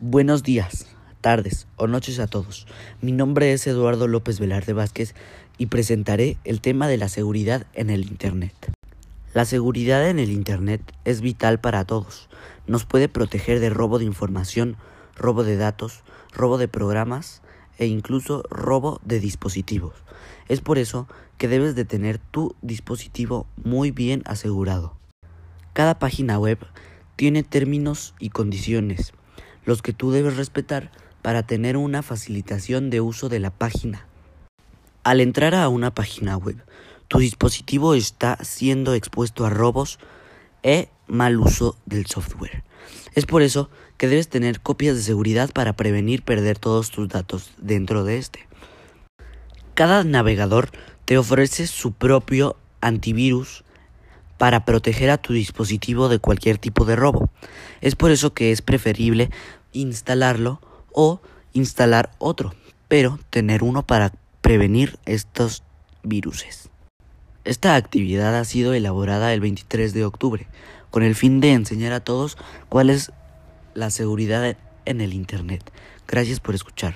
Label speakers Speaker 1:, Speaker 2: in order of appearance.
Speaker 1: Buenos días, tardes o noches a todos. Mi nombre es Eduardo López Velarde Vázquez y presentaré el tema de la seguridad en el Internet. La seguridad en el Internet es vital para todos. Nos puede proteger de robo de información, robo de datos, robo de programas e incluso robo de dispositivos. Es por eso que debes de tener tu dispositivo muy bien asegurado. Cada página web tiene términos y condiciones los que tú debes respetar para tener una facilitación de uso de la página. Al entrar a una página web, tu dispositivo está siendo expuesto a robos e mal uso del software. Es por eso que debes tener copias de seguridad para prevenir perder todos tus datos dentro de este. Cada navegador te ofrece su propio antivirus para proteger a tu dispositivo de cualquier tipo de robo. Es por eso que es preferible instalarlo o instalar otro, pero tener uno para prevenir estos viruses. Esta actividad ha sido elaborada el 23 de octubre con el fin de enseñar a todos cuál es la seguridad en el Internet. Gracias por escuchar.